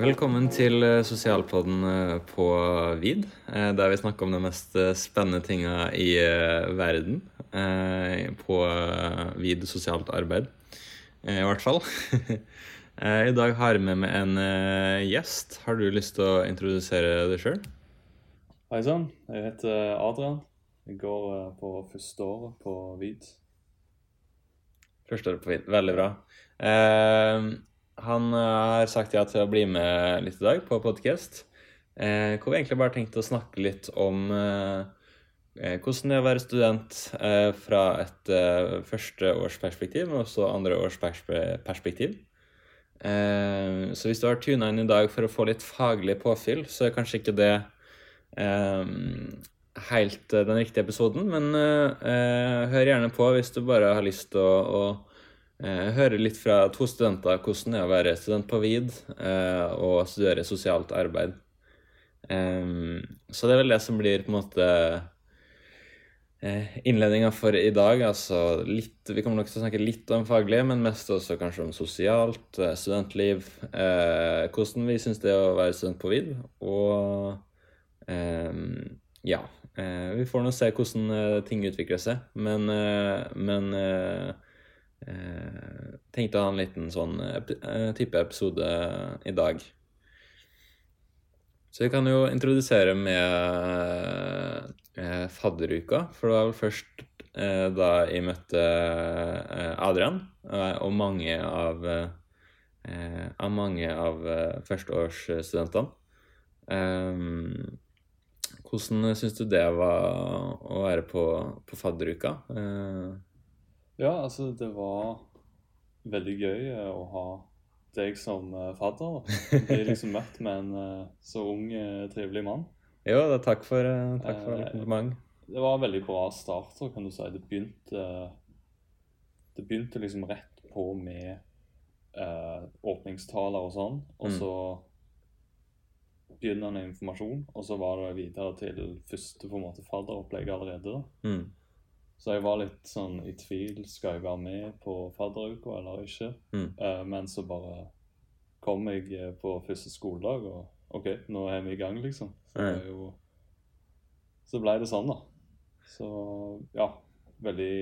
Velkommen til eh, Sosialpodden eh, på VID, eh, der vi snakker om de mest spennende tinga i verden. På VID sosialt arbeid, i hvert fall. I dag har jeg med meg en gjest. Har du lyst til å introdusere deg sjøl? Hei sann, jeg heter Adrian. Jeg går på første året på VID. Første året på VID. Veldig bra. Han eh, har sagt ja til å bli med litt i dag på podkast. Eh, hvor vi egentlig bare tenkte å snakke litt om eh, eh, hvordan det er å være student eh, fra et eh, førsteårsperspektiv, men også andreårsperspektiv. Eh, så hvis du har tuna inn i dag for å få litt faglig påfyll, så er kanskje ikke det helt den riktige episoden, men hør gjerne på hvis du bare har lyst til å, å eh, hører litt fra to studenter hvordan det er å være student på VID eh, og studere sosialt arbeid. Eh, så det er vel det som blir på en måte innledninga for i dag. Altså litt Vi kommer nok til å snakke litt om faglig, men mest også kanskje om sosialt, studentliv, hvordan vi syns det er å være student på VID, og ja. Vi får nå se hvordan ting utvikler seg, men, men eh, tenkte å ha en liten sånn eh, type episode i dag. Så vi kan jo introdusere med eh, fadderuka, for det var vel først eh, da jeg møtte eh, Adrian eh, og mange av, eh, av mange av førsteårsstudentene. Hvordan syns du det var å være på, på fadderuka? Eh, Ja, altså det var veldig gøy eh, å ha deg som eh, fadder. Bli liksom møtt med en eh, så ung, trivelig mann. jo, da, takk for, takk for kompliment. Det var en veldig bra start, kan du si. Det begynte Det begynte liksom rett på med eh, åpningstaler og sånn, og så Mm. så begynnende informasjon, og så var det videre til første på en måte fadderopplegg allerede. da. Mm. Så jeg var litt sånn i tvil. Skal jeg være med på fadderuka eller ikke? Mm. Eh, men så bare kom jeg eh, på første skoledag, og OK, nå er vi i gang, liksom. Så, mm. jo, så ble det sånn, da. Så ja, veldig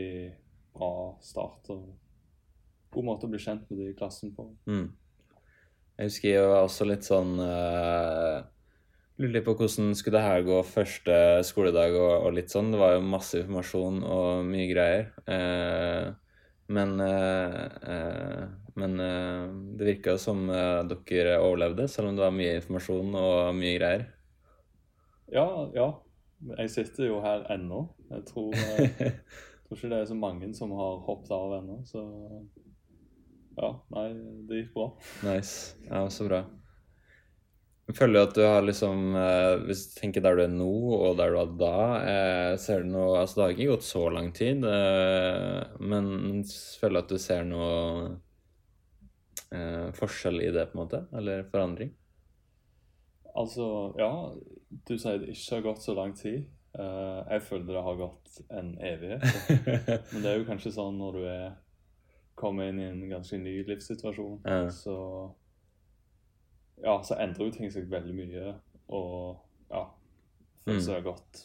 bra start. og God måte å bli kjent med de i klassen på. Mm. Jeg husker jeg var også litt sånn uh, Litt på hvordan skulle det her gå første skoledag og, og litt sånn. Det var jo masse informasjon og mye greier. Eh, men eh, eh, men eh, det virka som eh, dere overlevde, selv om det var mye informasjon og mye greier. Ja, ja. Jeg sitter jo her ennå. Jeg tror, jeg tror ikke det er så mange som har hoppet av ennå, så ja, nei, det gikk bra. Nice. Ja, så bra. Jeg føler at du har liksom eh, Hvis du tenker der du er nå, og der du var da, eh, ser du noe Altså, det har ikke gått så lang tid, eh, men føler føler at du ser noe eh, forskjell i det, på en måte? Eller forandring? Altså, ja, du sier det ikke har gått så lang tid. Eh, jeg føler det har gått en evighet. Men det er jo kanskje sånn når du er kommer inn i en ganske ny livssituasjon, Ja. så ja, så endrer jo ting seg veldig mye, og ja, føles det har gått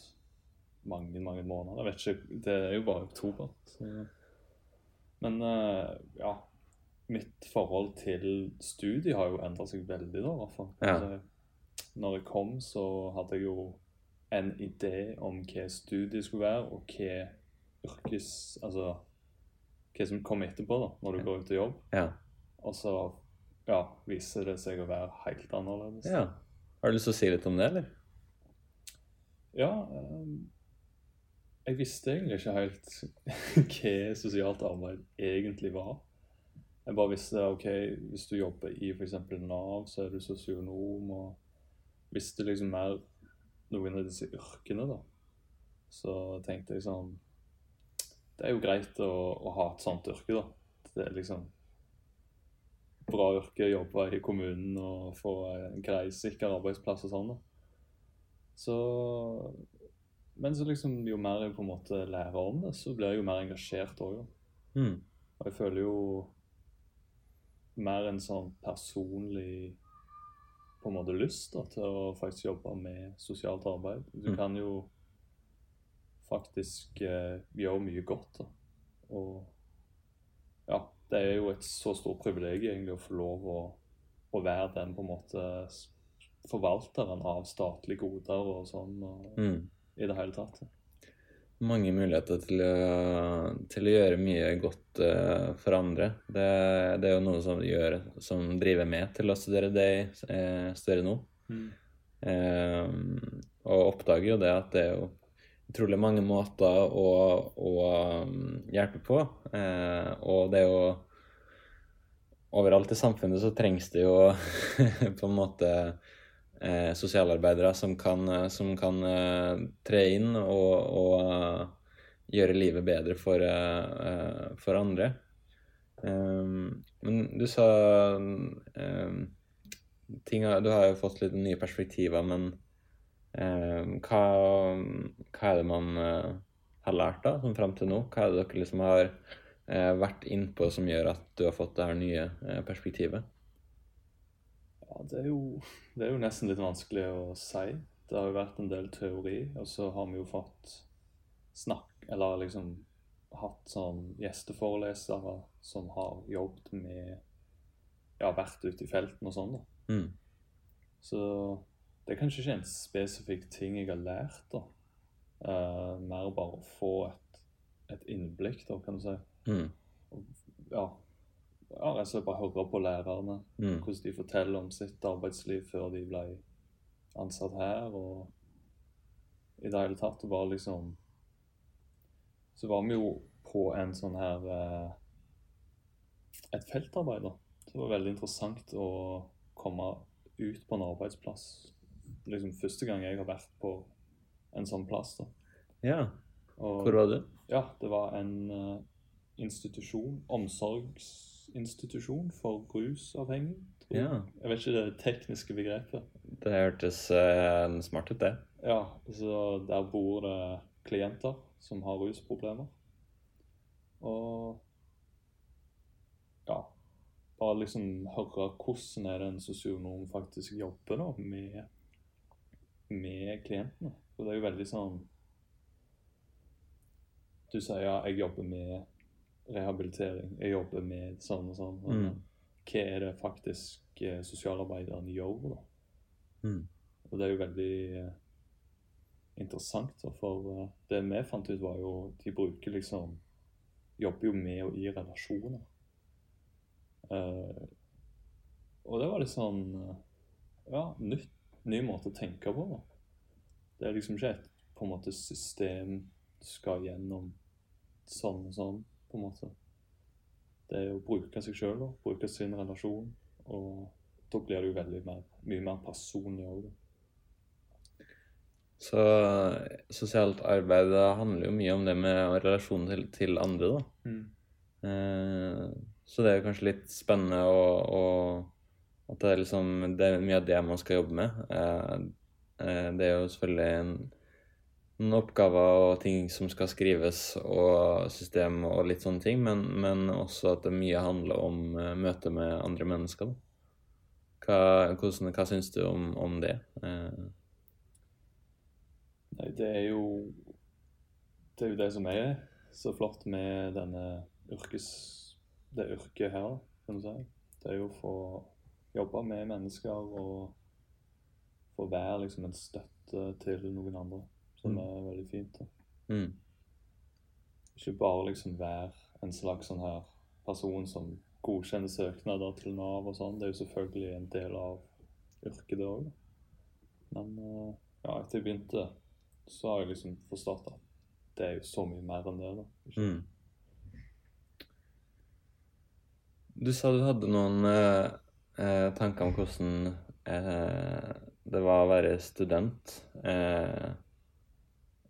mange, mange måneder. Jeg vet ikke, det er jo bare oktober. Så. Men uh, ja, mitt forhold til studiet har jo endret seg veldig da, i hvert fall. Ja. Altså, når jeg kom, så hadde jeg jo en idé om hva studiet skulle være, og hva yrkes... Altså, hva som kommer etterpå da, når du går ut i jobb. Ja. Og så ja, viser det seg å være helt annerledes. ja. Har du lyst til å si litt om det, eller? Ja, ehm, jeg visste egentlig ikke helt hva sosialt arbeid egentlig var. Jeg bare visste ok, hvis du jobber i f.eks. Nav, så er du sosionom, og visste liksom mer noen av disse yrkene, da. Så tenkte jeg sånn Det er jo greit å, å ha et sånt yrke, da. Det er liksom bra yrke, jobbe i kommunen og få en grei, sikker arbeidsplass og sånn. Så Men så liksom, jo mer jeg på en måte lærer om det, så blir jeg jo mer engasjert òg. Mm. Og jeg føler jo mer en sånn personlig på en måte lyst da, til å faktisk jobbe med sosialt arbeid. Du Mm. kan jo faktisk eh, gjøre mye godt. Da. Og ja, det er jo et så stort privilegium egentlig å få lov å, å være den på en måte forvalteren av statlige goder og sånn og, Mm. i det hele tatt. Mange muligheter til å, til å gjøre mye godt uh, for andre. Det, det er jo noe som, gjør, som driver med til å studere det jeg eh, studerer nå. Um, og oppdager jo det at det er jo utrolig mange måter å, å um, hjelpe på. Eh, og det er jo Overalt i samfunnet så trengs det jo på en måte eh, sosialarbeidere som kan, eh, som kan eh, tre inn og, og eh, gjøre livet bedre for, eh, for andre. Men du sa ting, Du har jo fått litt nye perspektiver, men hva, hva er det man eh, har lært da, som fram til nå? Hva er det dere liksom har eh, vært innpå som gjør at du har fått det her nye eh, perspektivet? Ja, det er, jo, det er jo nesten litt vanskelig å si. Det har jo vært en del teori, og så har vi jo fått snakk Eller liksom hatt sånn gjesteforelesere som har jobbet med Ja, vært ute i felten og sånn, da. Mm. Så det er kanskje ikke en spesifikk ting jeg har lært, da. Uh, mer bare å få et, et innblikk, da, kan du si. Mm. Ja, ja og bare høre på lærerne. Mm. Hvordan de forteller om sitt arbeidsliv før de ble ansatt her. Og i det hele tatt. Bare liksom Så var vi jo på en sånn her uh, Et feltarbeid, da. Så Det var veldig interessant å komme ut på en arbeidsplass. Liksom første gang jeg har vært på en sånn plass. da. Ja. Og, Hvor var du? ja, det var en uh, institusjon, omsorgsinstitusjon for rusavhengige. Ja. Jeg vet ikke det tekniske begrepet. Det hørtes uh, smart ut, det. Ja, så der bor det klienter som har rusproblemer. Og ja, bare liksom høre hvordan er det en sosionom faktisk jobber da, med, med klientene. For det er jo veldig sånn Du sier ja, jeg jobber med rehabilitering, jeg jobber med sånn og sånn. Men Mm. hva er det faktisk eh, sosialarbeideren gjør, da? Mm. Og det er jo veldig eh, interessant, for eh, det vi fant ut, var jo de bruker liksom Jobber jo med og i relasjoner. Uh, og det var litt sånn Ja, nytt, ny måte å tenke på. da. Det er liksom ikke et på en måte system du skal gjennom sånn og sånn, på en måte. Det er å bruke seg sjøl, bruke sin relasjon. Og da blir det jo veldig mer, mye mer personlig òg. Så eh, sosialt arbeid handler jo mye om det med relasjonen til, til andre, da. Mm. Eh, så det er jo kanskje litt spennende å, å At det er liksom Det er mye av det man skal jobbe med. Eh, eh, det er jo selvfølgelig en, noen oppgaver og ting som skal skrives, og system og litt sånne ting, men, men også at det mye handler om uh, møtet med andre mennesker. Hva, hvordan, hva syns du om, om det? Eh, Nei, det er jo Det er jo det som er så flott med denne yrkes... Det yrket her, kan du si. Det er jo få jobbe med mennesker og få være liksom en støtte til noen andre, som Mm. er veldig fint. mm, Ikke bare liksom være en slags sånn her person som godkjenner søknader til Nav og sånn. Det er jo selvfølgelig en del av yrket, det òg. Men eh, ja, etter jeg begynte, så har jeg liksom forstått at det er jo så mye mer enn det. da. Mm. Du sa du hadde noen eh, eh, tanker om hvordan eh, det var å være student eh,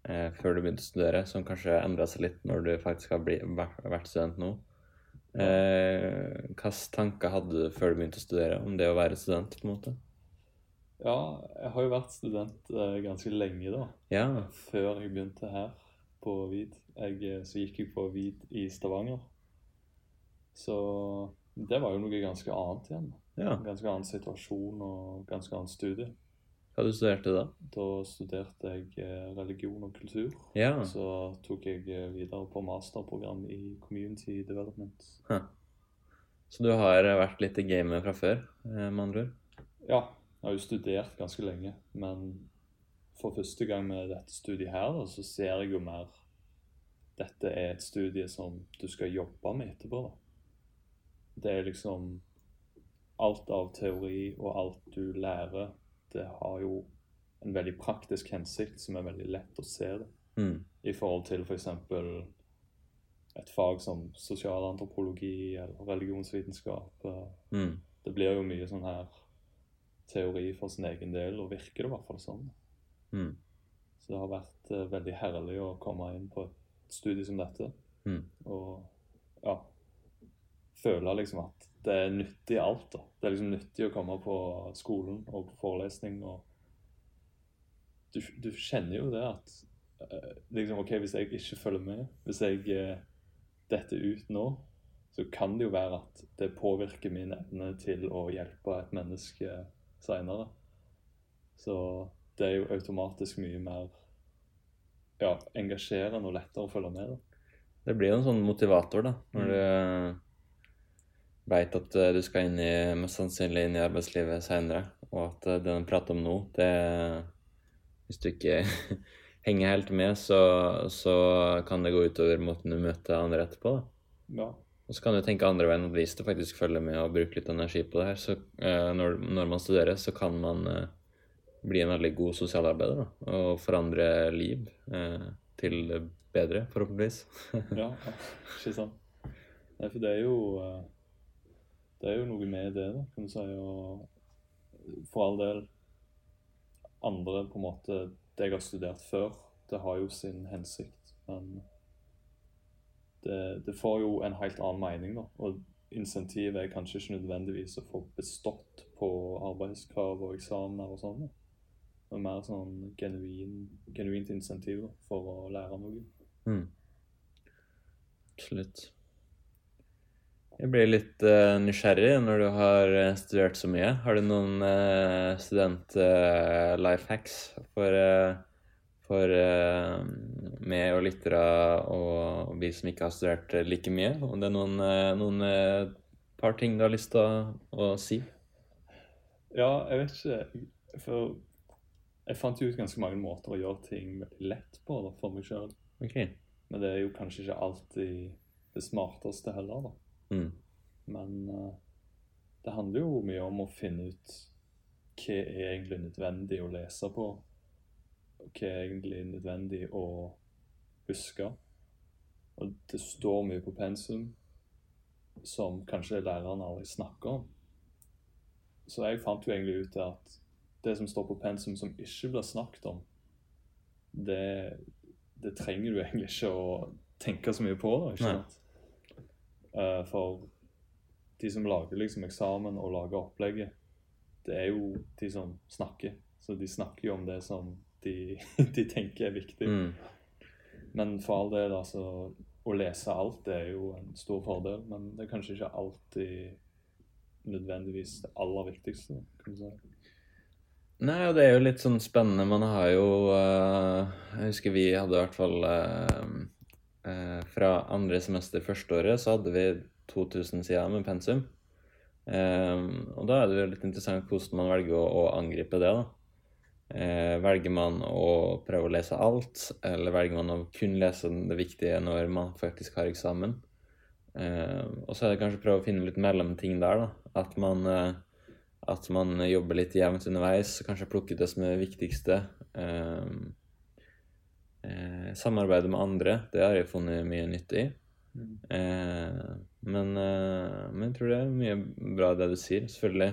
eh, før du begynte å studere, som kanskje endra seg litt når du faktisk har bli, vært, student nå. Eh, Hvilke tanker hadde du før du begynte å studere om det å være student? på en måte? Ja, jeg har jo vært student eh, ganske lenge, da. Ja. Før jeg begynte her på VID. Jeg, så gikk jeg på VID i Stavanger. Så det var jo noe ganske annet igjen. Ja. Ganske annen situasjon og ganske annen studie. Hva du studerte da? Da studerte jeg eh, religion og kultur. Ja. Så tok jeg eh, videre på masterprogram i community development. Så du har vært litt i gamet fra før, eh, med andre ord? Ja, jeg har jo studert ganske lenge, men for første gang med dette studiet her, så ser jeg jo mer Dette er et studie som du skal jobbe med etterpå, da. Det er liksom Alt av teori og alt du lærer, det har jo en veldig praktisk hensikt som er veldig lett å se det. Mm. i forhold til f.eks. et fag som sosialantropologi eller religionsvitenskap. Mm. Det blir jo mye sånn her teori for sin egen del, og virker det i hvert fall sånn. Mm. Så det har vært eh, veldig herlig å komme inn på et studie som dette. Mm. Og ja Føle liksom at det er nyttig alt. da. Det er liksom nyttig å komme på skolen og på forelesning. og Du, du kjenner jo det at eh, liksom, ok, Hvis jeg ikke følger med, hvis jeg eh, detter ut nå, så kan det jo være at det påvirker min evne til å hjelpe et menneske seinere. Så det er jo automatisk mye mer ja, engasjerende og lettere å følge med. da. Det blir jo en sånn motivator, da, når du veit at eh, du skal inn i, mest sannsynlig inn i arbeidslivet seinere, og at eh, det de prater om nå, det Hvis du ikke henger helt med, så, så kan det gå utover måten du møter andre etterpå. Ja. Og så kan du tenke andre veien at hvis du faktisk følger med og bruker litt energi på det her, så eh, når, når man studerer, så kan man bli en veldig god sosialarbeider da, og forandre liv eh, til bedre, forhåpentligvis. ja, ikke sant. Nei, for det er jo Det er jo noe med det, da, kan du si. Og for all del andre på en måte Det jeg har studert før, det har jo sin hensikt, men det, det får jo en helt annen mening, da. Og insentivet er kanskje ikke nødvendigvis å få bestått på arbeidskrav og eksamener og sånn. Det er mer sånn genuin, genuint insentiv da, for å lære noe. Mm. Absolutt. Jeg blir litt uh, nysgjerrig når du har eh, studert så mye. Har du noen uh, student-life hacks for, eh, for eh, meg og lyttere og vi som ikke har studert eh, like mye? Om det er noen, eh, noen eh, par ting du har lyst til å, å si? Ja, jeg vet ikke. For jeg fant jo ut ganske mange måter å gjøre ting lett på da, for meg sjøl. Okay. Men det er jo kanskje ikke alltid det smarteste heller, da. Mm. Men uh, det handler jo mye om å finne ut hva er egentlig nødvendig å lese på. Og hva er egentlig nødvendig å huske. Og det står mye på pensum som kanskje læreren aldri snakker om. Så jeg fant jo egentlig ut at det som står på pensum som ikke blir snakket om, det, det trenger du egentlig ikke å tenke så mye på. ikke sant? Eh, for de som lager liksom eksamen og lager opplegget, det er jo de som snakker. Så de snakker jo om det som de, de tenker er viktig. Mm. Men for all del, altså Å lese alt det er jo en stor fordel, men det er kanskje ikke alltid nødvendigvis det aller viktigste. kan du si. Nei, og det er jo litt sånn spennende. Man har jo uh, Jeg husker vi hadde i hvert fall eh, Fra andre semester førsteåret så hadde vi 2000 sider med pensum. Eh, og da er det litt interessant hvordan man velger å, å angripe det, da. Eh, velger man å prøve å lese alt, eller velger man å kun lese det viktige når man faktisk har eksamen? Eh, og så er det kanskje å prøve å finne litt mellomting der, da. At man eh, at man jobber litt jevnt underveis, kanskje plukker det som er det viktigste. Eh, eh, samarbeide med andre, det har jeg funnet mye nytte i. Eh, men, eh, men jeg tror det er mye bra det du sier, selvfølgelig.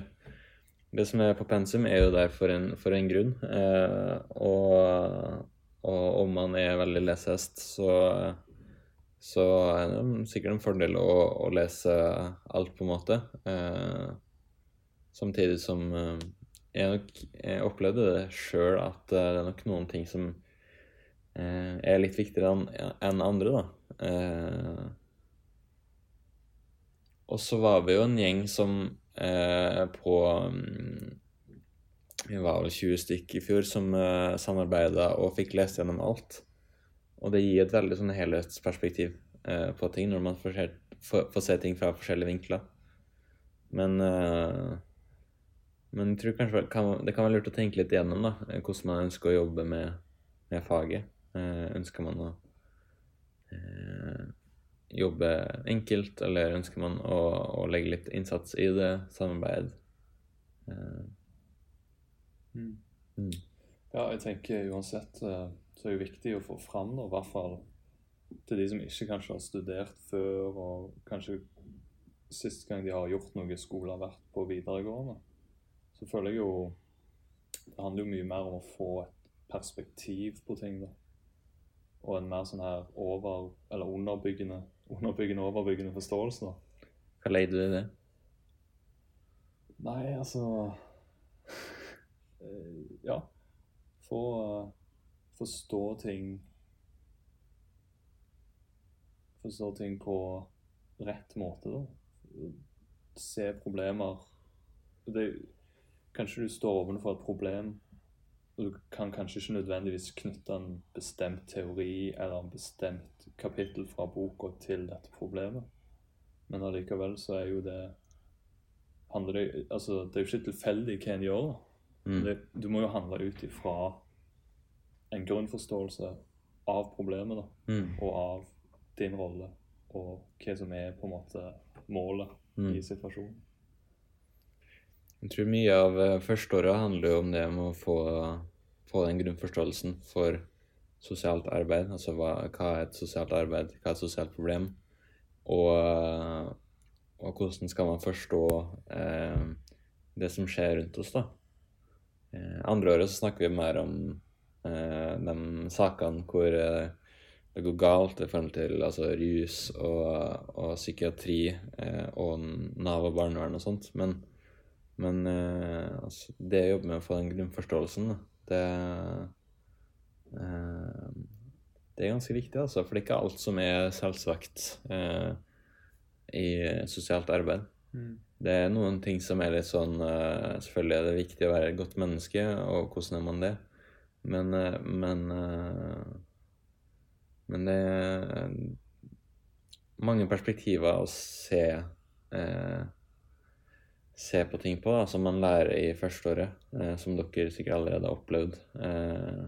Det som er på pensum, er jo der for en, for en grunn. Eh, og, og om man er veldig lesehest, så, så er det sikkert en fordel å, å lese alt, på en måte. Eh, Samtidig som eh, jeg, nok, jeg opplevde det sjøl at det er nok noen ting som er litt viktigere enn andre, da. Eh, og så var vi jo en gjeng som eh, på mm, Vi var vel 20 stykk i fjor som eh, samarbeida og fikk lest gjennom alt. Og det gir et veldig sånn helhetsperspektiv eh, på ting når man får se, får, se ting fra forskjellige vinkler. Men eh, men jeg tror kanskje det kan være lurt å tenke litt igjennom da, eh, hvordan man ønsker å jobbe med, med faget. Eh, ønsker man å eh, jobbe enkelt, eller ønsker man å, å legge litt innsats i det, samarbeid? Eh, Mm. mm. Ja, jeg tenker uansett så er det viktig å få fram, da, i hvert fall til de som ikke kanskje har studert før, og kanskje sist gang de har gjort noe skole har vært på videregående. Så føler jeg jo Det handler jo mye mer om å få et perspektiv på ting, da. Og en mer sånn her over... Eller underbyggende underbyggende, overbyggende forståelse, da. Hva legger du i det? Nei, altså eh, Ja. Få eh, forstå ting Forstå ting på rett måte, da. Se problemer det, Kanskje du står overfor et problem, og du kan kanskje ikke nødvendigvis knytte en bestemt teori eller en bestemt kapittel fra boka til dette problemet, men allikevel så er jo det handler det, altså, det er jo ikke tilfeldig hva en gjør. Mm. Det, du må jo handle ut ifra en grunnforståelse av problemet da, Mm. og av din rolle, og hva som er på en måte målet Mm. i situasjonen. Jeg tror mye av eh, førsteåret handler jo om det med å få, få den grunnforståelsen for sosialt arbeid. Altså hva, hva er et sosialt arbeid, hva er et sosialt problem, og, og hvordan skal man forstå eh, det som skjer rundt oss, da. Eh, andre året så snakker vi mer om eh, de sakene hvor eh, det går galt i forhold til altså, rus og, og psykiatri eh, og Nav og barnevern og sånt. Men men eh, altså, det jobber jobbe med å få den grunnforståelsen, da, det eh, Det er ganske viktig, altså. For det er ikke alt som er selvsagt eh, i sosialt arbeid. Det er noen ting som er litt sånn eh, Selvfølgelig er det viktig å være et godt menneske, og hvordan er man det? Men eh, Men, eh, men det er mange perspektiver å se eh, se på ting på, da, som man lærer i førsteåret, eh, som dere sikkert allerede har opplevd, eh,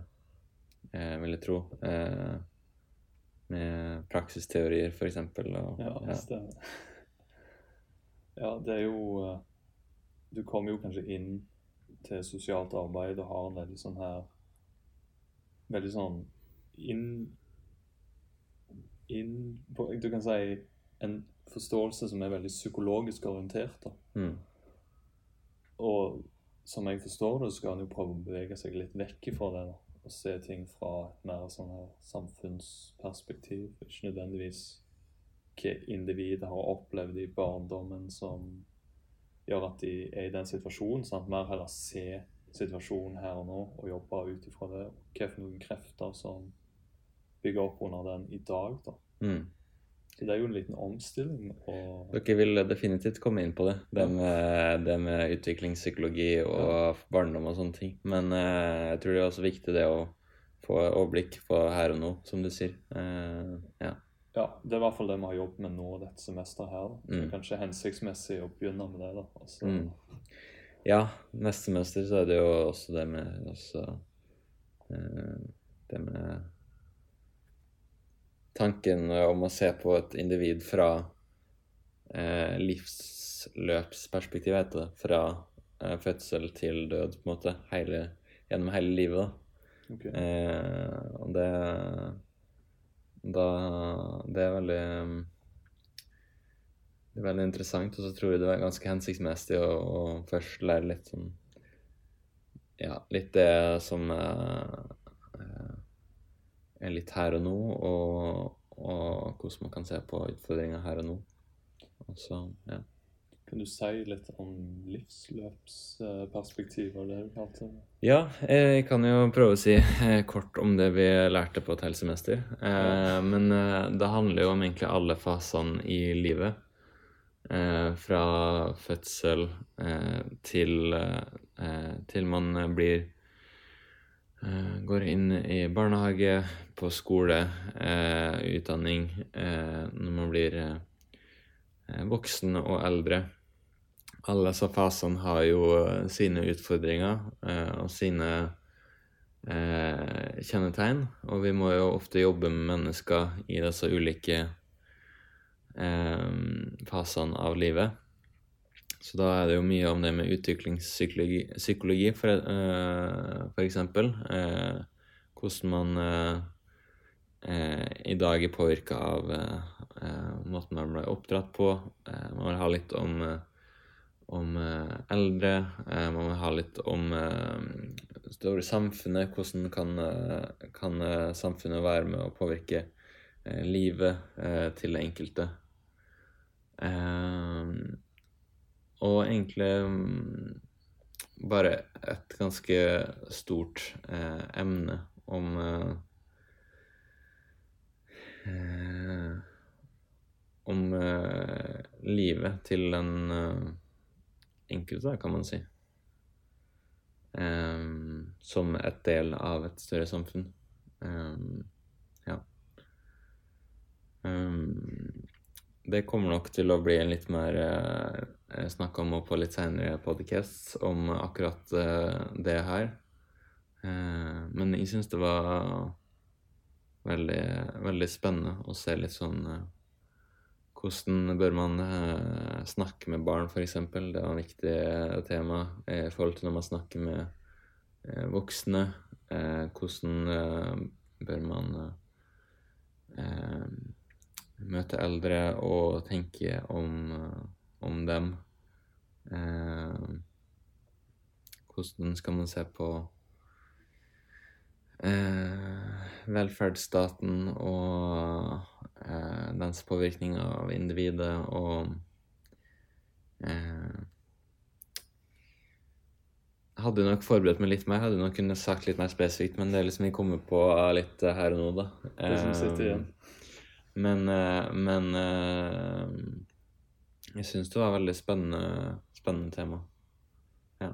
eh, vil jeg tro. Eh, med praksisteorier. Og, Ja, ja. stemmer. Ja, det er jo eh, Du kommer jo kanskje inn til sosialt arbeid og har en veldig sånn her Veldig sånn inn, inn på, Du kan si en forståelse som er veldig psykologisk orientert. da. Mm. Og som jeg forstår det, skal han jo prøve å bevege seg litt vekk ifra det. Og se ting fra et mer sånn her samfunnsperspektiv. Ikke nødvendigvis hva individet har opplevd i barndommen som gjør at de er i den situasjonen. Sant? Mer heller se situasjonen her og nå og jobbe ut ifra det. Noen krefter som bygger opp under den i dag. da. Mm. Så det er jo en liten omstilling. og... Dere vil definitivt komme inn på det, det med, det med utviklingspsykologi og barndom og sånne ting. Men eh, jeg tror det er også viktig det å få overblikk på her og nå, som du sier. Eh, ja. Ja, det er i hvert fall det vi har jobbet med nå dette semesteret her. Mm. Kanskje hensiktsmessig å begynne med det. da. Altså, Mm. Ja, neste semester så er det jo også det med også, eh, Det med tanken om å se på et individ fra eh, livsløpsperspektiv, heter det. Fra eh, fødsel til død, på en måte. Hele, gjennom hele livet, da. ok. Eh, og det da, Det er veldig Det er veldig interessant, og så tror jeg det er ganske hensiktsmessig å, å først lære litt sånn Ja, litt det som eh, eh, litt her og nå, og, og hvordan man kan se på utfordringer her og nå. Og ja. Kan du si litt om livsløpsperspektiver, det du kalte det? Ja, jeg kan jo prøve å si eh, kort om det vi lærte på et helsemester. Eh. Men eh, det handler jo om egentlig alle fasene i livet. eh, fra fødsel eh, til, eh, til man blir eh, Går inn i barnehage, på skole, eh, utdanning, eh, når man blir voksen og eldre. Alle disse fasene har jo sine utfordringer og sine eh, kjennetegn. Og vi må jo ofte jobbe med mennesker i disse ulike eh, fasene av livet. Så da er det jo mye om det med utviklingspsykologi, psykologi for, eh, for eksempel. Eh, hvordan man eh, eh, i dag er påvirka av måten man ble oppdratt på. man vil ha litt om om eh, eldre. Eh, man vil ha litt om eh, det store samfunnet. Hvordan kan, kan, samfunnet være med å påvirke livet til det enkelte? og egentlig mm, bare et ganske stort emne om om livet til en enkelte, kan man si. Um, som et del av et større samfunn. Um, ja. Um, det kommer nok til å bli en litt mer uh, snakk om på litt senere podcasts om akkurat uh, det her. Uh, men jeg syns det var veldig, veldig spennende å se litt sånn uh, hvordan bør man eh, snakke med barn, f.eks.? Det er et viktig eh, tema i forhold til når man snakker med eh, voksne. hvordan bør man møte eldre og tenke om, om dem? hvordan skal man se på velferdsstaten og eh, dens påvirkning av individet og eh, hadde nok forberedt meg litt mer, hadde nok kunnet sagt litt mer spesifikt, men det er liksom jeg kommer på litt her og nå, da. Det som sitter igjen. Men, eh, men eh, jeg syns det var veldig spennende, spennende tema. Ja.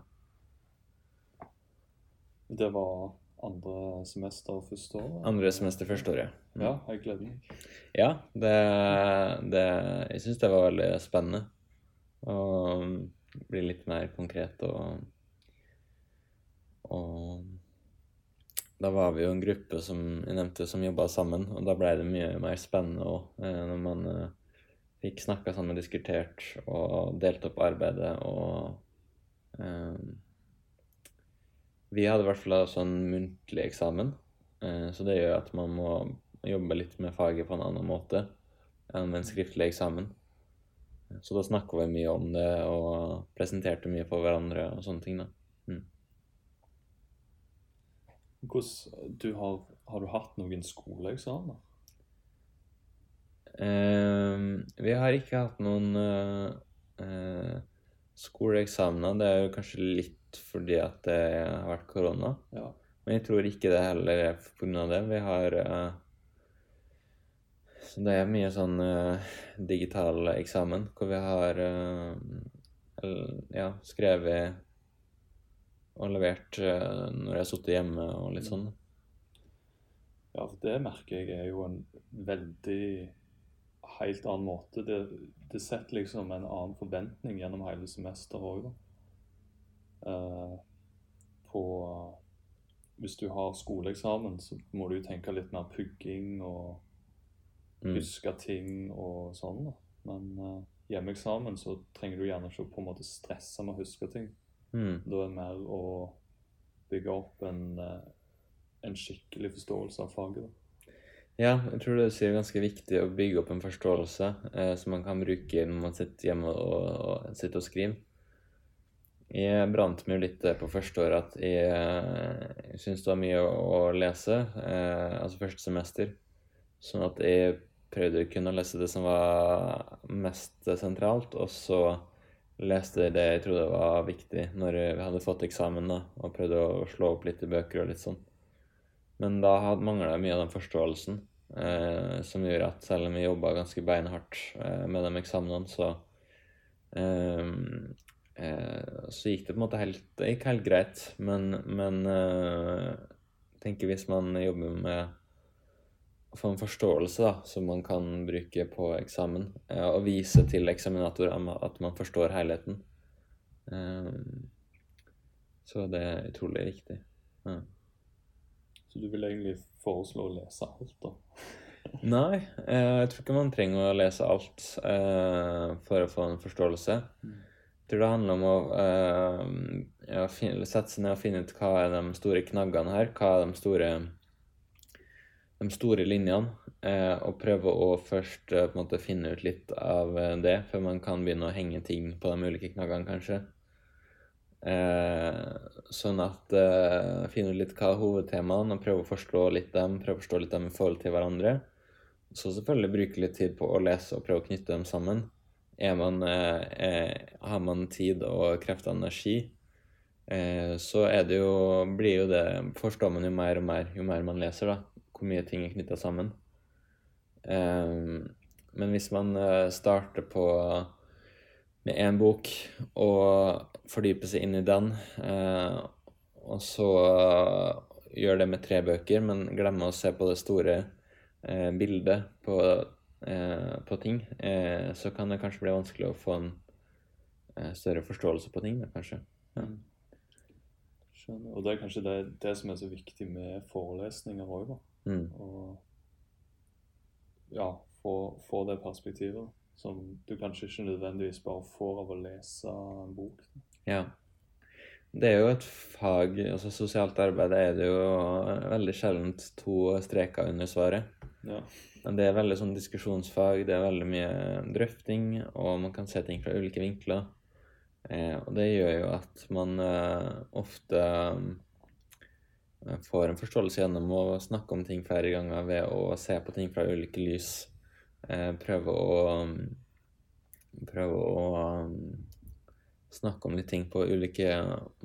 Det var andre semester og første år? Andre semester første året. Mm. Ja, jeg gleder meg. Ja, det, det Jeg syns det var veldig spennende. Å bli litt mer konkret og Og da var vi jo en gruppe som jeg nevnte, som jobba sammen, og da ble det mye mer spennende òg, eh, når man eh, fikk snakka sammen, diskutert og delt opp arbeidet og eh, vi hadde i hvert fall sånn muntlig eksamen, eh, så det gjør at man må jobbe litt med faget på en annen måte enn med en skriftlig eksamen. Så da snakka vi mye om det og presenterte mye for hverandre og sånne ting, da. Mm. Hvordan, du har, har, du hatt noen skoleeksamener? Eh, vi har ikke hatt noen eh, skoleeksamener. Det er jo kanskje litt fordi at det har vært korona. Ja. Men jeg tror ikke det heller er pga. det. Vi har uh, Så det er mye sånn uh, digital eksamen hvor vi har uh, ja, skrevet og levert når jeg har sittet hjemme og litt sånn. Ja, for det merker jeg er jo en veldig helt annen måte. Det, det setter liksom en annen forventning gjennom hele semesteret òg, da. Eh, på Hvis du har skoleeksamen, så må du jo tenke litt mer pugging og mm. huske ting og sånn. da. Men uh, hjemmeeksamen så trenger du gjerne ikke på en måte stresse med å huske ting. Mm. Da er det mer å bygge opp en, uh, en skikkelig forståelse av faget. da. Ja, jeg tror det er ganske viktig å bygge opp en forståelse eh, som man kan bruke når man sitter hjemme og, og sitter og skriver. Jeg brant meg litt på første året at jeg, jeg syntes det var mye å lese, eh, altså første semester. Sånn at jeg prøvde å kunne lese det som var mest sentralt, og så leste jeg det jeg trodde var viktig når vi hadde fått eksamen, og prøvde å slå opp litt i bøker og litt sånn. Men da mangla jeg mye av den forståelsen, eh, som gjorde at selv om jeg jobba ganske beinhardt eh, med de eksamenene, så eh, så gikk det på en måte helt Det gikk helt greit, men, men eh, jeg tenker hvis man jobber med å få en forståelse da, som man kan bruke på eksamen, eh, og vise til eksaminator at man forstår helheten, så det er utrolig viktig. Ja. Så du vil egentlig foreslå å lese alt, da? Nei, eh, jeg tror ikke man trenger å lese alt eh, for å få en forståelse. Mm. Tror det handler om å uh, ja, finne, sette seg ned og finne ut hva er de store knaggene her, hva er de store, de store linjene, Uh, og prøve å først uh, på en måte finne ut litt av det, før man kan begynne å henge ting på de ulike knaggene, kanskje. Sånn at finne ut litt hva er hovedtemaene, og prøve å forstå litt dem, prøve å forstå litt dem i forhold til hverandre. Så selvfølgelig bruke litt tid på å lese og prøve å knytte dem sammen. Man, eh, eh, har man tid og krefter og energi, eh, så er det jo, blir jo det Forstår man jo mer og mer jo mer man leser, da. Hvor mye ting er knytta sammen. Men hvis man starter på med én bok og fordyper seg inn i den, og så gjør det med tre bøker, men glemmer å se på det store bildet på, på ting, eh, så kan det kanskje bli vanskelig å få en eh, større forståelse på ting, kanskje. Ja. Mm. Skjønner. Og det er kanskje det, det som er så viktig med forelesninger òg, da. Mm. Og ja, få, få det perspektivet som du kanskje ikke nødvendigvis bare får av å lese en bok. Ja. Det er jo et fag, altså sosialt arbeid er det jo veldig sjeldent to streker under svaret. Ja. Det er veldig sånn diskusjonsfag, det er veldig mye drøfting, og man kan se ting fra ulike vinkler. Eh, og det gjør jo at man eh, ofte eh, får en forståelse gjennom å snakke om ting flere ganger ved å se på ting fra ulike lys. Eh, prøve å Prøve å um, snakke om litt ting på ulike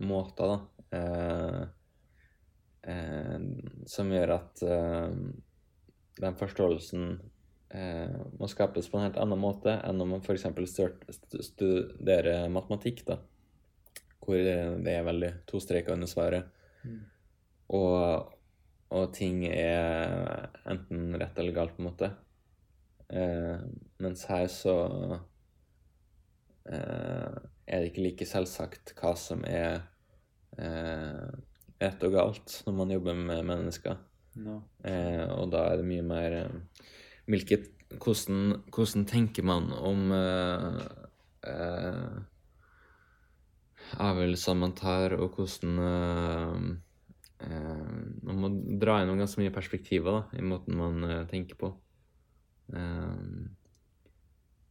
måter, da. Eh, eh, som gjør at eh, den forståelsen eh, må skapes på en helt annen måte enn om man f.eks. studerer matematikk, da. Hvor det er veldig to streker under svaret. Mm. Og, og ting er enten rett eller galt, på en måte. Eh, mens her så eh, er det ikke like selvsagt hva som er eh, rett og galt når man jobber med mennesker. Ja. Eh, og da er det mye mer eh, hvilket, hvordan, hvordan tenker man om eh, eh, avgjørelser man tar, og hvordan eh, eh, Man må dra inn ganske mye perspektiver da, i måten man tenker på.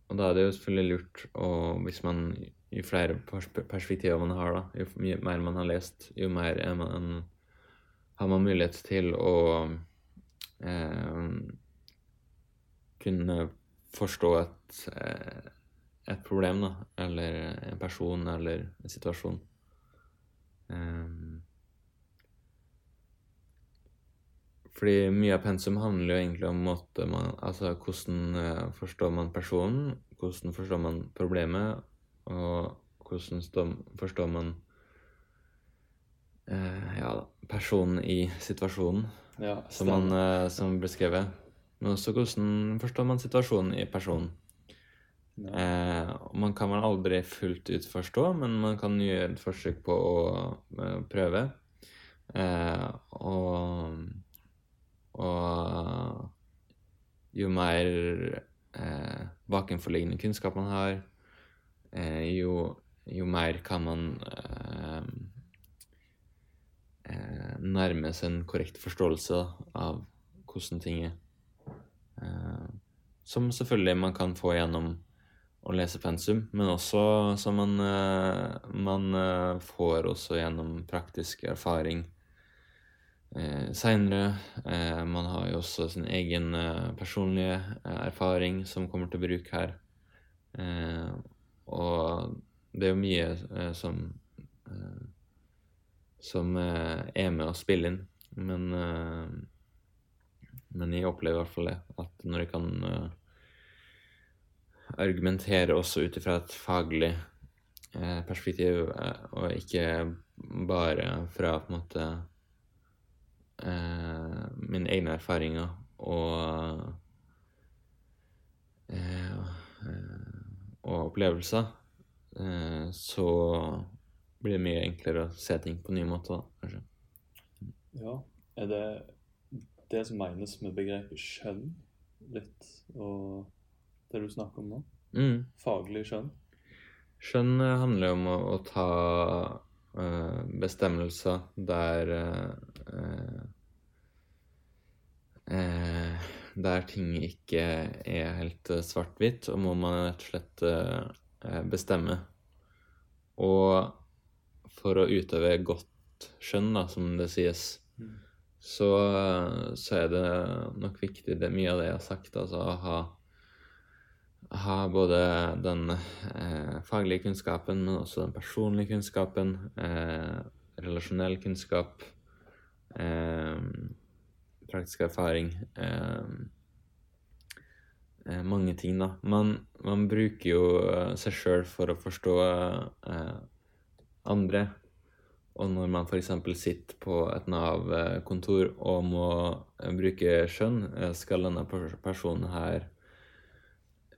Og da er det jo selvfølgelig lurt å Hvis man jo flere perspektiver man har, da, jo mye mer man har lest, jo mer er man, har man mulighet til å eh, kunne forstå et, eh, et problem, da, eller en person, eller en situasjon. Eh, fordi mye av pensum handler jo egentlig om måte man, altså hvordan eh, forstår man personen, hvordan forstår man problemet, og hvordan forstår man eh, ja, personen i situasjonen Ja, som, man, eh, som beskrevet. Men også hvordan forstår man situasjonen i personen. Eh, man kan vel aldri fullt ut forstå, men man kan gjøre et forsøk på å eh, prøve. Eh, og, og jo mer eh, bakenforliggende kunnskap man har, eh, jo, jo mer kan man eh, nærme seg en korrekt forståelse av hvordan ting er. Eh, som selvfølgelig man kan få gjennom å lese pensum, men også som man, eh, man eh, får også gjennom praktisk erfaring eh, seinere. Man har jo også sin egen personlige erfaring som kommer til bruk her. Og det er jo mye som som eh, er med å spille inn. Men, eh, men jeg opplever i hvert fall det. At når jeg kan eh, argumentere også ut ifra et faglig perspektiv, og ikke bare fra på en måte eh, mine egne erfaringer og eh, og opplevelser, så blir det mye enklere å se ting på nye måter, kanskje. Ja. Er det det som menes med begrepet skjønn litt, og det du snakker om nå? Mm. Faglig skjønn? Skjønn eh, handler om å, å ta øh, bestemmelser der øh, øh, Der ting ikke er helt svart-hvitt, og må man rett og slett bestemme. Og for å utøve godt skjønn, da, som det sies, Mm. så, så er det nok viktig, det mye av det jeg har sagt, altså å ha, ha både den eh, faglige kunnskapen, men også den personlige kunnskapen, eh, relasjonell kunnskap, eh, praktisk erfaring eh, eh, Mange ting, da. Man, man bruker jo eh, seg sjøl for å forstå eh, andre. Og når man f.eks. sitter på et Nav-kontor og må eh, bruke skjønn, eh, skal denne personen her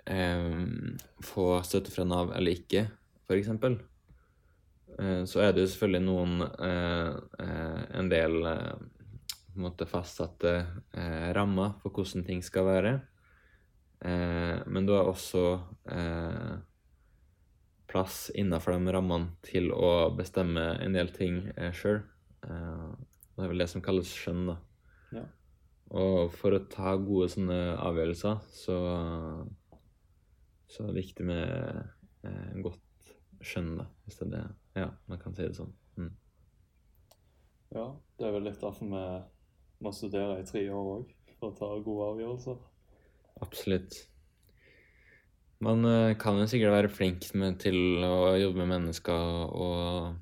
eh, få støtte fra Nav eller ikke, f.eks. Eh, så er det jo selvfølgelig noen eh, eh, En del på en måte fastsatte rammer for hvordan ting skal være. Men du har også plass innenfor de rammene til å bestemme en del ting eh, sjøl. Eh, det er vel det som kalles skjønn, da. Ja. Og for å ta gode sånne avgjørelser, så, så er det viktig med eh, godt skjønn, da. Hvis det er det. Ja, man kan si det sånn. Mm. Ja, det er vel litt derfor vi må studere i tre år òg, for å ta gode avgjørelser. Absolutt. Man eh, kan jo sikkert være flink med, til å jobbe med mennesker og,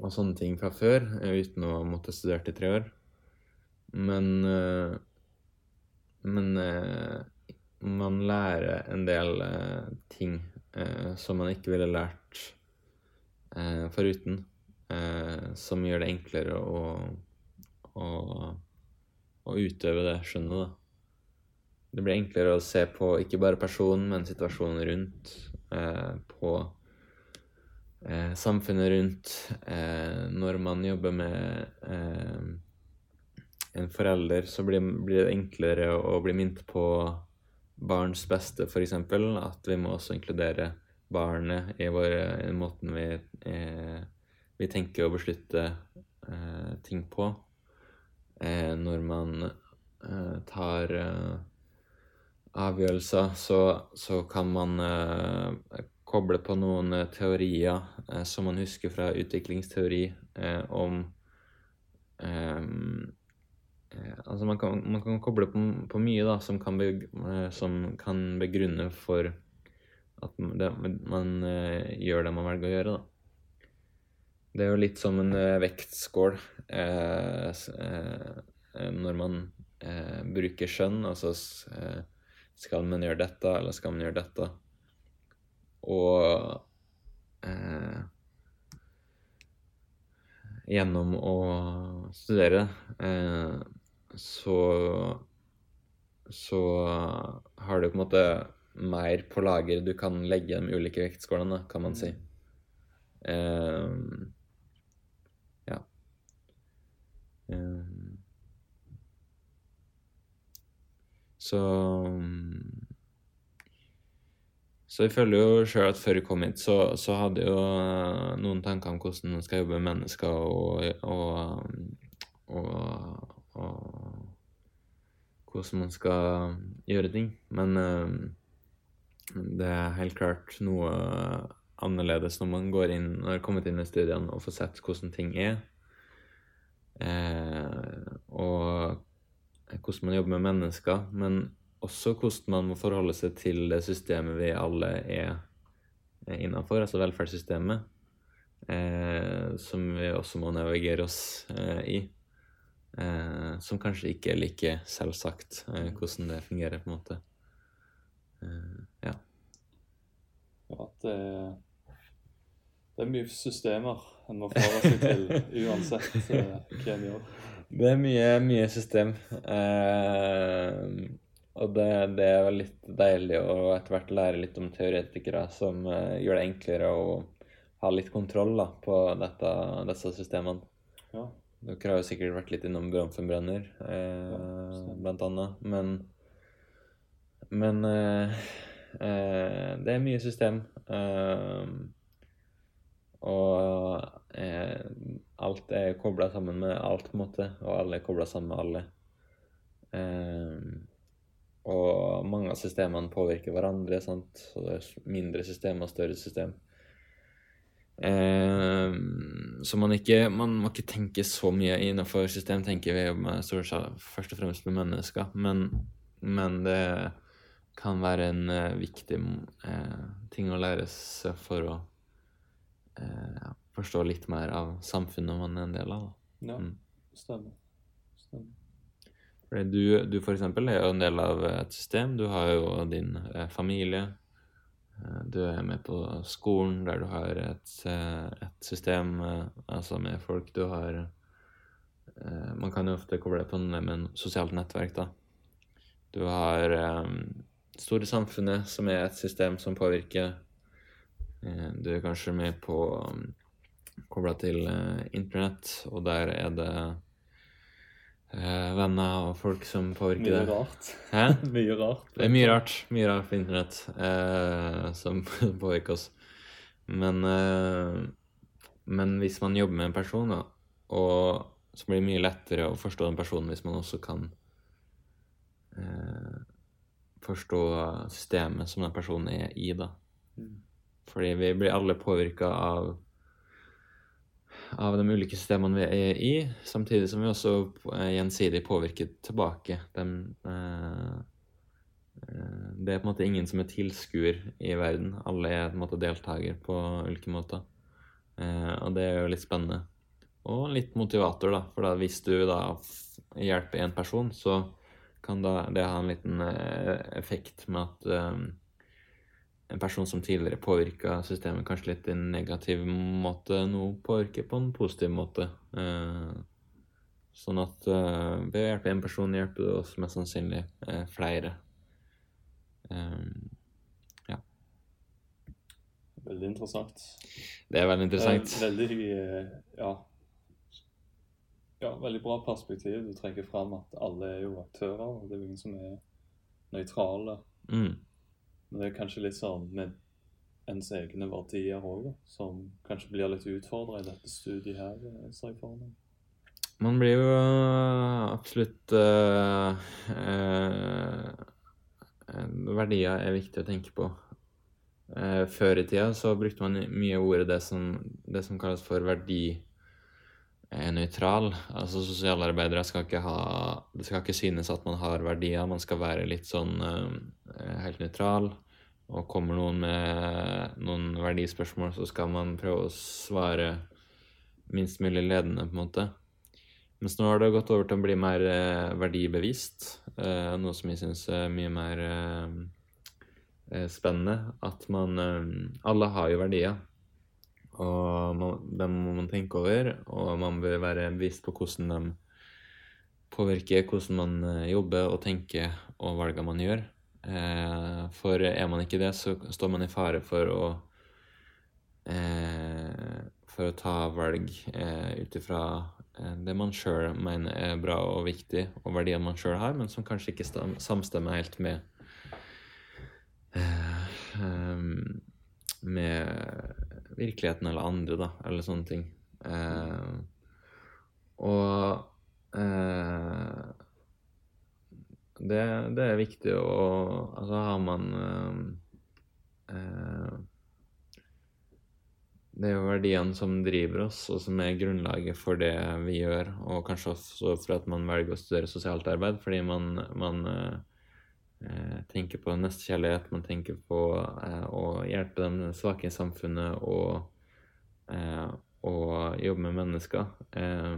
og sånne ting fra før, eh, uten å måtte studere i tre år. Men eh, Men man lærer en del ting som man ikke ville lært foruten. Som gjør det enklere å, å, å utøve det skjønnet, da. Det blir enklere å se på ikke bare personen, men situasjonen rundt. Eh, på eh, samfunnet rundt. Eh, når man jobber med eh, en forelder, så blir, blir det enklere å bli minnet på barns beste, f.eks. At vi må også inkludere barnet i, våre, i måten vi, eh, vi tenker og beslutter eh, ting på. Når man tar avgjørelser, så, så kan man eh, koble på noen eh, teorier eh, som man husker fra utviklingsteori eh, om eh, eh, Altså man kan, man kan koble på, på mye da, som kan, be, som kan begrunne for at det, man gjør det man velger å gjøre. da. Det er jo litt som en vektskål når man bruker skjønn. Altså skal man gjøre dette, eller skal man gjøre dette? Og eh, gjennom å studere eh, så så har du på en måte mer på lager du kan legge de ulike vektskålene, kan man si. Eh, ja. Eh, så Så jeg føler jo sjøl at før jeg kom hit, så, så hadde jeg jo eh, noen tanker om hvordan man skal jobbe med mennesker og, og, og, og hvordan man skal gjøre ting. Men eh, det er helt klart noe annerledes når man går inn, når har kommet inn i studiene og får sett hvordan ting er. Eh, og hvordan man jobber med mennesker, men også hvordan man må forholde seg til det systemet vi alle er innafor, altså velferdssystemet, eh, som vi også må navigere oss eh, i. Eh, som kanskje ikke er like selvsagt eh, hvordan det fungerer, på en måte. Eh, ja. Ja, det det er mye systemer en må forholde seg til uansett eh, hva en gjør. Det er mye, mye system. Eh, og det, det er vel litt deilig å etter hvert lære litt om teoretikere som uh, gjør det enklere å ha litt kontroll da, på dette, disse systemene. Ja. Dere har jo sikkert vært litt innom Bronfenbrenner, eh, ja, blant annet. Men, men eh, eh, det er mye system. Eh, og eh, alt er kobla sammen med alt, på en måte. Og alle er kobla sammen med alle. Eh, og mange av systemene påvirker hverandre. sant? Så det er mindre system og større system. Eh, så man, ikke, man må ikke tenke så mye innenfor system, tenker vi med, først og fremst med mennesker. Men, men det kan være en eh, viktig eh, ting å lære seg for å eh, forstå litt mer av samfunnet man er en del av. da. Ja, Mm. stemmer. stemmer. Fordi du, du eksempel er jo en del av et system. Du har jo din eh, familie. Eh, Du er med på skolen der du har et, eh, et system altså med folk. Du har Man kan jo ofte koble det på noe med en sosialt nettverk, da. Du har store samfunnet, som er et system som påvirker. Du er kanskje med på um, kobla til internett, og der er det venner og folk som påvirker Mye det. rart. Hæ? Mye rart. Det er mye rart. Mye rart på internett eh, som påvirker oss. Men, eh, men hvis man jobber med en person, da, og så blir det mye lettere å forstå den personen hvis man også kan eh, forstå systemet som den personen er i, da. Mm. Fordi vi blir alle påvirka av av de ulike systemene vi er i, samtidig som vi også gjensidig påvirker tilbake. Dem, eh, eh, det er på en måte ingen som er tilskuer i verden. Alle er på en måte deltaker på ulike måter. Eh, og det er jo litt spennende. Og litt motivator, da. For da, hvis du da hjelper én person, så kan da det ha en liten effekt med at en person som tidligere påvirka systemet kanskje litt i en negativ måte, nå påvirker på en positiv måte. Eh, sånn at eh, ved å hjelpe én person hjelper du oss mest sannsynlig eh, flere. Ja. Veldig interessant. det er veldig interessant. Veldig ja. ja, veldig bra perspektiv. Du trekker fram at alle er jo aktører, og det er jo ingen som er nøytrale. Mm. Men det er kanskje litt sånn med ens egne verdier òg, som kanskje blir litt utfordra i dette studiet her. eh, ser jeg for meg. Man blir jo øh, absolutt øh, øh, Verdier er viktig å tenke på. Eh, før i tida så brukte man mye ordet det som, det som kalles for verdinøytral. Altså sosialarbeidere skal ikke ha Det skal ikke synes at man har verdier, man skal være litt sånn eh, helt nøytral. Og kommer noen med noen verdispørsmål, så skal man prøve å svare minst mulig ledende, på en måte. Mens nå har det gått over til å bli mer eh, verdibevisst, eh, noe som jeg syns er mye mer eh, eh, spennende. At man eh, Alle har jo verdier, og dem må man tenke over. Og man bør være bevisst på hvordan de påvirker hvordan man eh, jobber og tenker og valgene man gjør. Eh, for er man ikke det, så står man i fare for å eh, For å ta valg eh, ut ifra eh, det man sjøl mener er bra og viktig, og verdiene man sjøl har, men som kanskje ikke samstemmer helt med eh, med virkeligheten eller andre, da, eller sånne ting. Eh, og eh, det, det er viktig å Altså har man eh, Det er jo verdiene som driver oss, og som er grunnlaget for det vi gjør, og kanskje også for at man velger å studere sosialt arbeid, fordi man, man eh, tenker på nestekjærlighet, man tenker på eh, å hjelpe den svake i samfunnet og, eh, og jobbe med mennesker. Eh,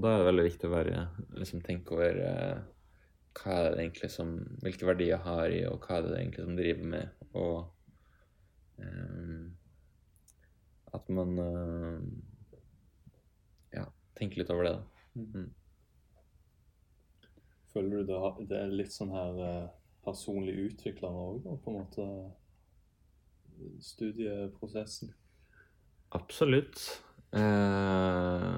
da er det veldig viktig å være, liksom, tenke over eh, hva er det egentlig som, hvilke verdier jeg har i, og hva er det egentlig som driver med, og eh, At man eh, ja, tenker litt over det, da. Mm. Føler du det, er litt sånn her eh, personlig utviklende òg, da, på en måte? Studieprosessen. Absolutt. Eh,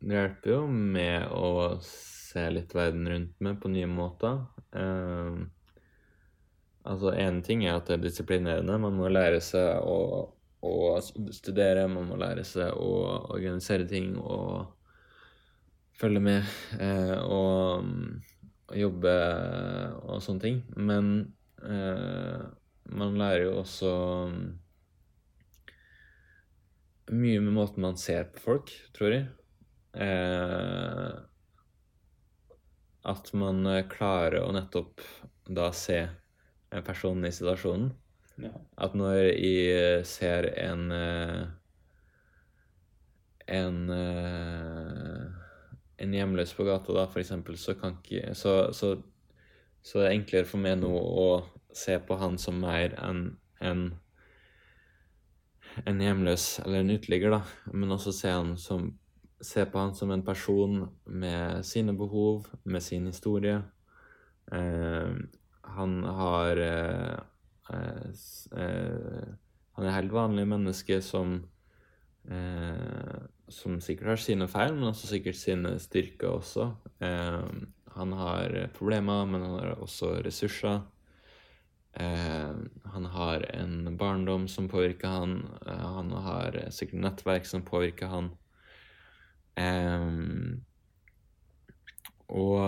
det hjelper jo med å se litt verden rundt meg på nye måter. Eh, altså, én ting er at det er disiplinerende. Man må lære seg å, å studere, man må lære seg å organisere ting og følge med eh, og, og jobbe og sånne ting. Men eh, man lærer jo også mye med måten man ser på folk, tror jeg. Eh, at man eh, klarer å nettopp da se en person i situasjonen. Ja. At når jeg ser en en en hjemløs på gata, da, eksempel, så kan ikke Så, så, så er det enklere for meg nå å se på han som mer enn en en hjemløs eller en uteligger, da, men også se, han som, se på han som en person med sine behov, med sin historie. Eh, han har eh, eh, eh, Han er helt vanlig menneske som eh, Som sikkert har sine feil, men også sikkert sine styrker også. Eh, han har problemer, men han har også ressurser. Eh, han har en barndom som påvirker han. Eh, han har sikkert nettverk som påvirker han. Eh, og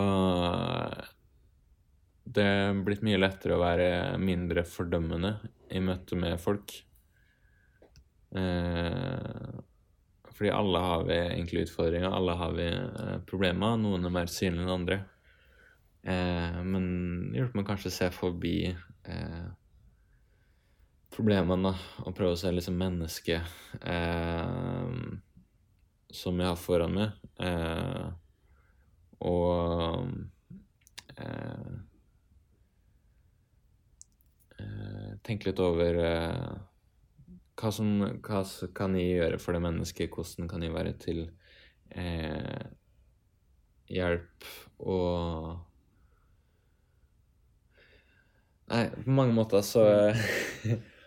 det er blitt mye lettere å være mindre fordømmende i møte med folk. Eh, fordi alle har vi egentlig utfordringer, alle har vi eh, problemer. Noen er mer synlige enn andre. Eh, men det hjelper meg kanskje å se forbi eh, problemene og prøve å se liksom mennesket eh, som jeg har foran meg. Eh, og eh, tenke litt over hva som hva kan jeg gjøre for det mennesket, hvordan kan jeg være til eh, hjelp og Nei, på mange måter så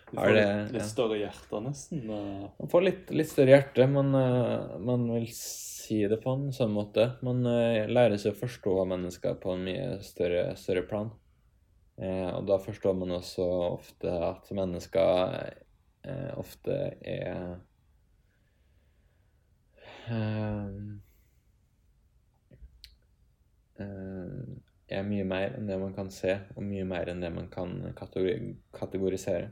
Du får litt, litt større hjerte, nesten. eh. Man får litt, litt større hjerte. Man, eh, man vil si det på en sånn måte. Man eh, lærer seg å forstå mennesker på en mye større, større plan. Eh, og da forstår man også ofte at mennesker eh, ofte er eh, eh, er mye mer enn det man kan se, og mye mer enn det man kan kategori kategorisere.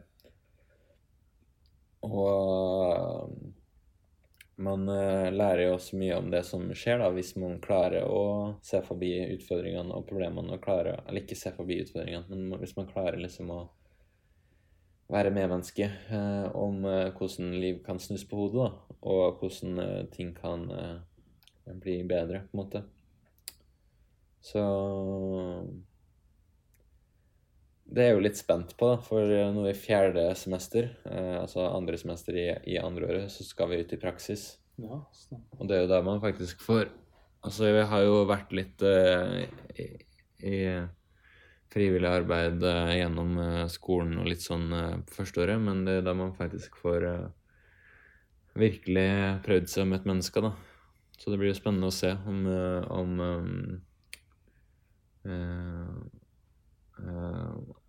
Og man eh, lærer jo også mye om det som skjer, da, hvis man klarer å se forbi utfordringene og problemene. og klarer, Eller ikke se forbi utfordringene, men hvis man klarer liksom å være medmenneske eh, om eh, hvordan liv kan snus på hodet, da, og hvordan eh, ting kan bli bedre, på en måte. Så det er jeg jo litt spent på, da, for nå i fjerde semester, altså andre semester i, i andre året, så skal vi ut i praksis. Ja. Og det er jo der man faktisk får Altså, jeg har jo vært litt eh, i, i frivillig arbeid eh, gjennom eh, skolen og litt sånn eh, på førsteåret, men det er da man faktisk får virkelig prøvd seg med et mennesker, da. Så det blir jo spennende å se om, om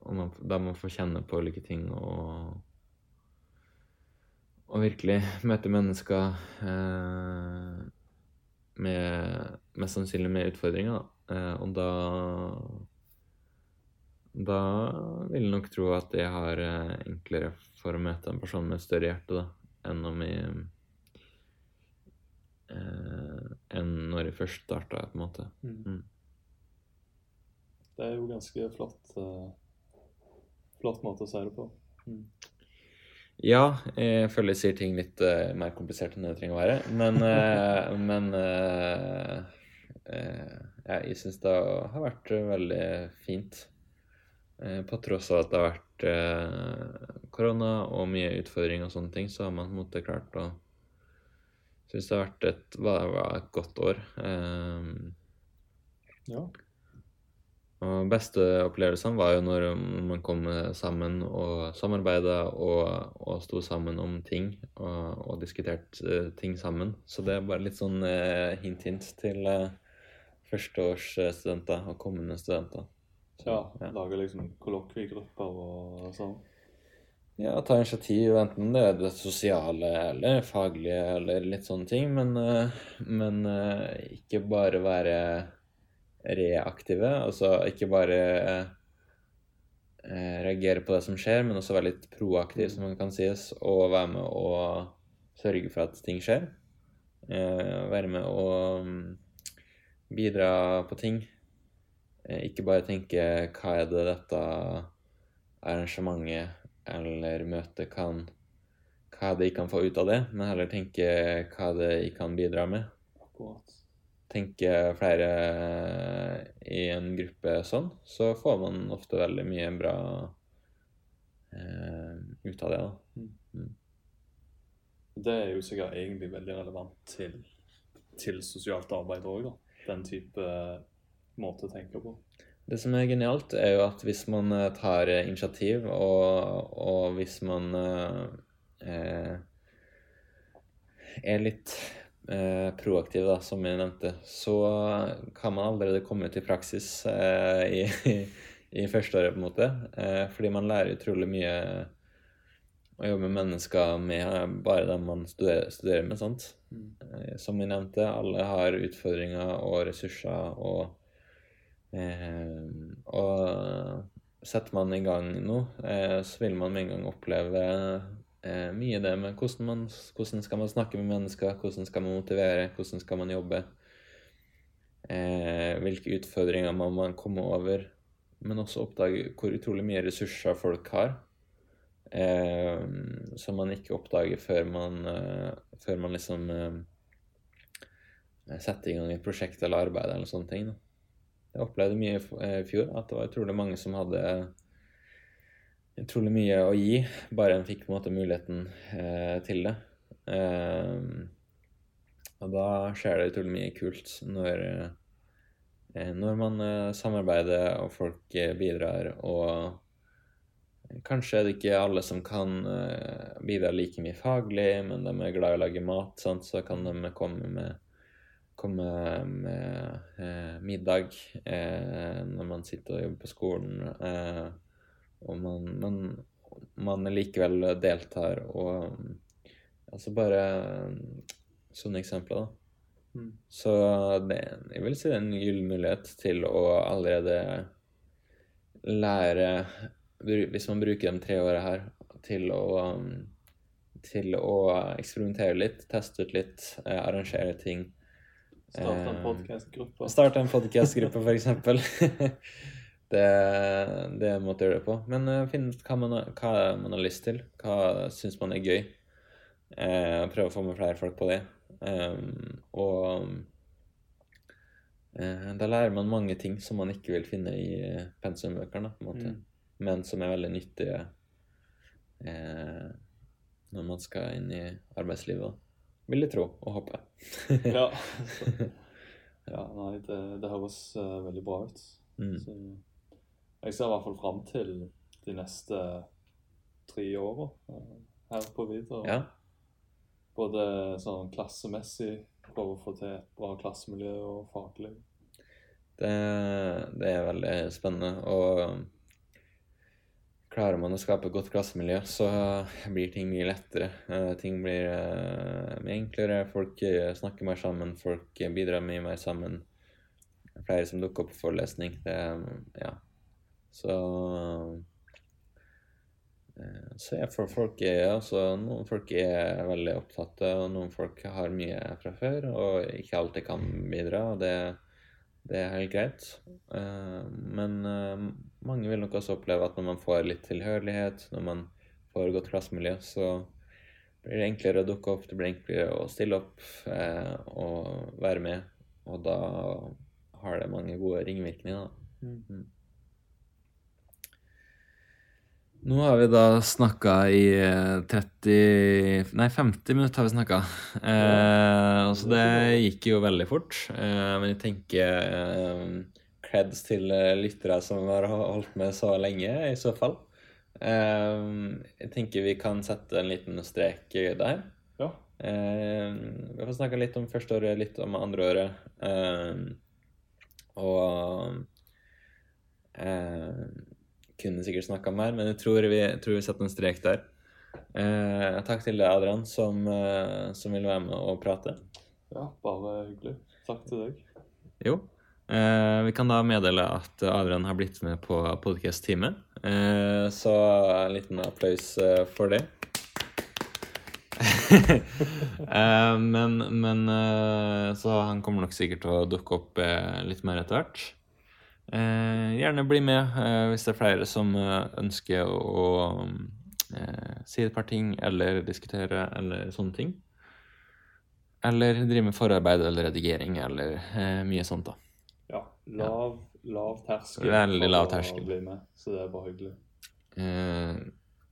om man, Da man får kjenne på ulike ting og og virkelig møte mennesker med mest sannsynlig med utfordringer. Da. Og da Da vil jeg nok tro at jeg har eh, enklere for å møte en person med større hjerte da, enn om jeg eh, Enn når jeg først starta, på en måte. Mm. Mm. Det er jo ganske flott, uh, flott måte å si det på. Mm. Ja, jeg føler jeg sier ting litt uh, mer komplisert enn det trenger å være. Men, uh, men uh, ja, jeg syns det har vært veldig fint. Eh, på tross av at det har vært eh, korona og mye utfordringer og sånne ting, så har man på en måte klart å Syns det har vært et, et godt år. Eh, Ja. og beste opplevelsene var jo når man kom sammen og samarbeida og, og sto sammen om ting og, og diskuterte eh, ting sammen. Så det er bare litt sånn hint-hint til førsteårsstudenter og kommende studenter. Ja. ja. Lage liksom kollokviegrupper og sånn. Ja, ta initiativ, enten det er det sosiale eller faglige eller litt sånne ting, men, eh, men eh, ikke bare være reaktive, altså ikke bare eh, reagere på det som skjer, men også være litt proaktiv, som man kan sies, og være med å sørge for at ting skjer. Være med å mm, bidra på ting. Eh, ikke bare tenke hva er det dette arrangementet eller møtet kan Hva er det jeg kan få ut av det, men heller tenke hva er det jeg kan bidra med. Akkurat. Tenke flere i en gruppe sånn, så får man ofte veldig mye bra eh, ut av det. da. Det er jo sikkert egentlig veldig relevant til, til sosialt arbeid òg, da. Den type måte å tenke på. Det som er genialt, er jo at hvis man eh, tar eh, initiativ, og, og hvis man eh, eh, er litt eh, proaktiv, da, som jeg nevnte, så kan man allerede komme ut i praksis eh, i, i, i førsteåret, på en måte. Eh, fordi man lærer utrolig mye å jobbe med mennesker med bare dem man studerer, studerer med. sant? Mm. Som jeg nevnte, alle har utfordringer og ressurser, og, og setter man i gang nå, eh, så vil man med en gang oppleve eh, mye det med hvordan, man, hvordan skal man snakke med mennesker, hvordan skal man motivere, hvordan skal man jobbe, eh, hvilke utfordringer man må komme over, men også oppdage hvor utrolig mye ressurser folk har eh, som man ikke oppdager før man, eh, før man liksom eh, setter i gang et prosjekt eller arbeid eller sånne ting. Da. Jeg opplevde mye i eh, fjor at det var utrolig mange som hadde utrolig mye å gi, bare en fikk på en måte muligheten eh, til det. Eh, og da skjer det utrolig mye kult når, eh, når man eh, samarbeider og folk eh, bidrar og Kanskje er det ikke alle som kan bidra like mye faglig, men de er glad i å lage mat, sant? så kan de komme med, komme med eh, middag eh, når man sitter og jobber på skolen. Eh, og man, man, man likevel deltar og Altså bare sånne eksempler, da. Mm. Så det, jeg vil si det er en gyllen mulighet til å allerede lære Hvis man bruker de tre åra her til å til å eksperimentere litt, teste ut litt, eh, arrangere ting. Starte en Eh, podkastgruppe. Starte en podkastgruppe, f.eks. det, det er en måte å gjøre det på. Men uh, finn ut hva hva man har lyst til. Hva syns man er gøy. Uh, prøve å få med flere folk på det. Um, og uh, da lærer man mange ting som man ikke vil finne i eh, pensumbøkene. Mm. men som er veldig nyttige eh, når man skal inn i arbeidslivet. Vil jeg tro og håpe. Ja. Ja, nei, det, det høres uh, veldig bra ut. Mm. Så jeg ser i hvert fall fram til de neste tre åra uh, her på Vidar. Ja. Både sånn klassemessig, prøve å få til et bra klassemiljø og faglig. Det, det er veldig spennende. Og klarer man å skape et godt klassemiljø, så blir ting mye lettere. Eh, ting blir eh, mye enklere. Folk eh, snakker mer sammen. Folk eh, bidrar mye mer sammen. Flere som dukker opp på forelesning. Det, ja. Så eh, så er for folk er, altså, Noen folk er veldig opptatte, og noen folk har mye fra før og ikke alltid kan bidra. og det det er helt greit. Eh, men eh, mange vil nok også oppleve at når man får litt tilhørighet, når man får godt klassemiljø, så blir det enklere å dukke opp, det blir enklere å stille opp eh, og være med. Og da har det mange gode ringvirkninger. Da. Mm. Nå har vi da snakka i eh, 30 Nei, 50 minutter har vi snakka. Eh, så det gikk jo veldig fort. Eh, men jeg tenker eh, creds til eh, lyttere som har holdt med så lenge, i så fall. Eh, jeg tenker vi kan sette en liten strek der. Ja. Eh, vi får snakka litt om førsteåret, litt om andreåret. Eh, og kunne sikkert snakka mer, men jeg tror vi, tror vi setter en strek der. Eh, takk til deg, Adrian, som, som ville være med og prate. ja, bare hyggelig. Takk til deg. Jo. Eh, vi kan da meddele at Adrian har blitt med på podcast-teamet. Eh, så en liten applaus eh, for det. men men så han kommer nok sikkert til å dukke opp litt mer etter hvert. Gjerne bli med hvis det er flere som ønsker å si et par ting eller diskutere eller sånne ting. Eller drive med forarbeid eller redigering eller mye sånt, da. Lav, lav terskel Veldig lav terskel. så det er bare hyggelig. Uh,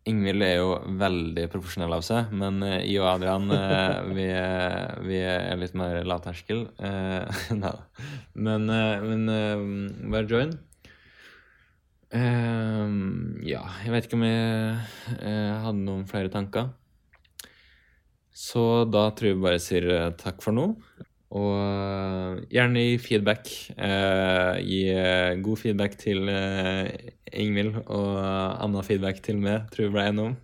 Ingvild er jo veldig profesjonell av seg, men eh, jeg og Adrian eh, vi, er- vi er litt mer lavterskel. Eh, nei da. Men, men bare join. Ja, jeg vet ikke om jeg hadde noen flere tanker. Så da tror jeg vi bare sier takk for nå. Og eh, gjerne gi feedback. Eh, gi eh, god feedback til eh, Ingvild, og eh, annen feedback til meg, tror jeg ble innom.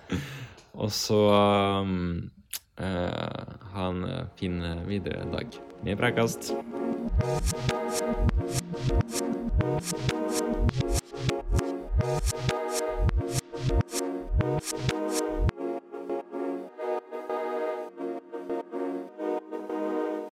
og så um, eh, ha en fin videre dag. Vi prekast! Thank